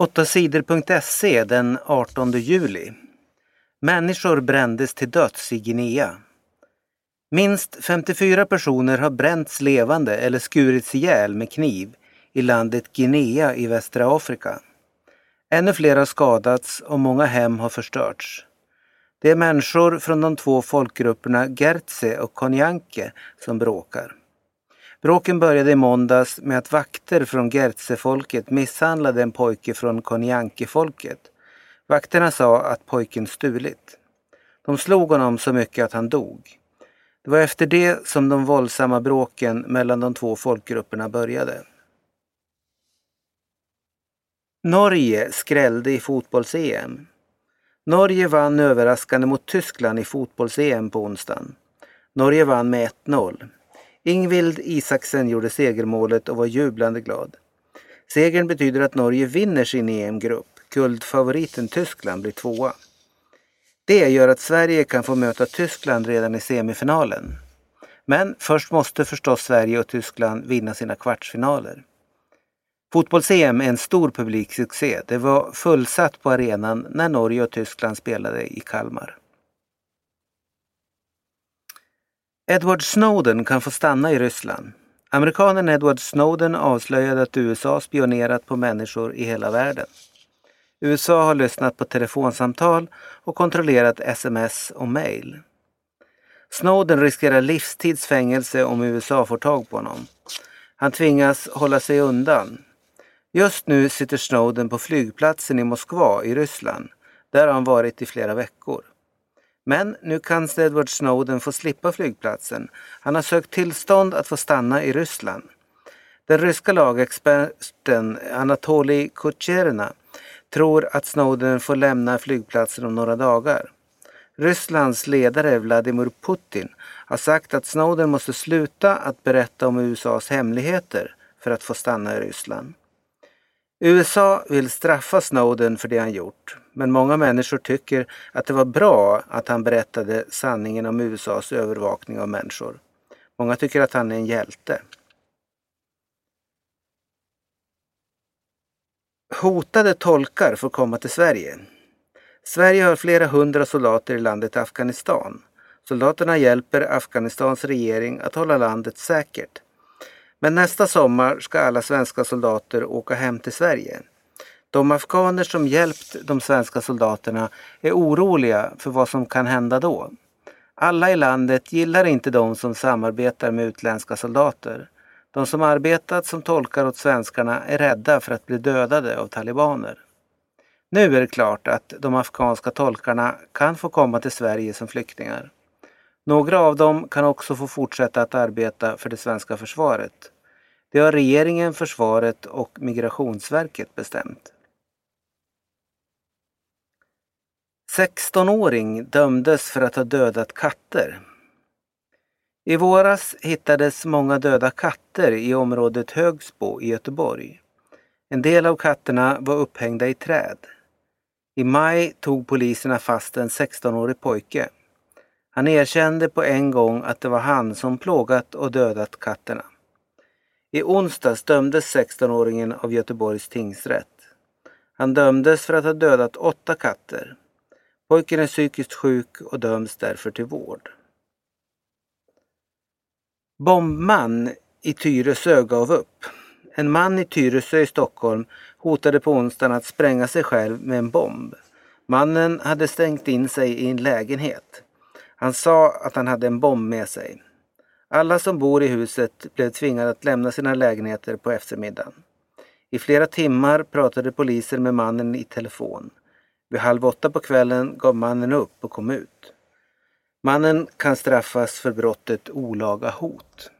8sidor.se den 18 juli. Människor brändes till döds i Guinea. Minst 54 personer har bränts levande eller skurits ihjäl med kniv i landet Guinea i västra Afrika. Ännu fler har skadats och många hem har förstörts. Det är människor från de två folkgrupperna Gertse och Konyanke som bråkar. Bråken började i måndags med att vakter från Gertsefolket misshandlade en pojke från Konyanke-folket. Vakterna sa att pojken stulit. De slog honom så mycket att han dog. Det var efter det som de våldsamma bråken mellan de två folkgrupperna började. Norge skrällde i fotbolls-EM. Norge vann överraskande mot Tyskland i fotbolls-EM på onsdagen. Norge vann med 1-0. Ingvild Isaksen gjorde segermålet och var jublande glad. Segern betyder att Norge vinner sin EM-grupp. Guldfavoriten Tyskland blir tvåa. Det gör att Sverige kan få möta Tyskland redan i semifinalen. Men först måste förstås Sverige och Tyskland vinna sina kvartsfinaler. Fotbolls-EM är en stor publiksuccé. Det var fullsatt på arenan när Norge och Tyskland spelade i Kalmar. Edward Snowden kan få stanna i Ryssland. Amerikanen Edward Snowden avslöjade att USA spionerat på människor i hela världen. USA har lyssnat på telefonsamtal och kontrollerat sms och mail. Snowden riskerar livstidsfängelse om USA får tag på honom. Han tvingas hålla sig undan. Just nu sitter Snowden på flygplatsen i Moskva i Ryssland. Där har han varit i flera veckor. Men nu kan Edward Snowden få slippa flygplatsen. Han har sökt tillstånd att få stanna i Ryssland. Den ryska lagexperten Anatolij Kucherna tror att Snowden får lämna flygplatsen om några dagar. Rysslands ledare Vladimir Putin har sagt att Snowden måste sluta att berätta om USAs hemligheter för att få stanna i Ryssland. USA vill straffa Snowden för det han gjort, men många människor tycker att det var bra att han berättade sanningen om USAs övervakning av människor. Många tycker att han är en hjälte. Hotade tolkar får komma till Sverige. Sverige har flera hundra soldater i landet Afghanistan. Soldaterna hjälper Afghanistans regering att hålla landet säkert. Men nästa sommar ska alla svenska soldater åka hem till Sverige. De afghaner som hjälpt de svenska soldaterna är oroliga för vad som kan hända då. Alla i landet gillar inte de som samarbetar med utländska soldater. De som arbetat som tolkar åt svenskarna är rädda för att bli dödade av talibaner. Nu är det klart att de afghanska tolkarna kan få komma till Sverige som flyktingar. Några av dem kan också få fortsätta att arbeta för det svenska försvaret. Det har regeringen, försvaret och Migrationsverket bestämt. 16-åring dömdes för att ha dödat katter. I våras hittades många döda katter i området Högsbo i Göteborg. En del av katterna var upphängda i träd. I maj tog poliserna fast en 16-årig pojke. Han erkände på en gång att det var han som plågat och dödat katterna. I onsdags dömdes 16-åringen av Göteborgs tingsrätt. Han dömdes för att ha dödat åtta katter. Pojken är psykiskt sjuk och döms därför till vård. Bombman i Tyresö gav upp. En man i Tyresö i Stockholm hotade på onsdagen att spränga sig själv med en bomb. Mannen hade stängt in sig i en lägenhet. Han sa att han hade en bomb med sig. Alla som bor i huset blev tvingade att lämna sina lägenheter på eftermiddagen. I flera timmar pratade poliser med mannen i telefon. Vid halv åtta på kvällen gav mannen upp och kom ut. Mannen kan straffas för brottet olaga hot.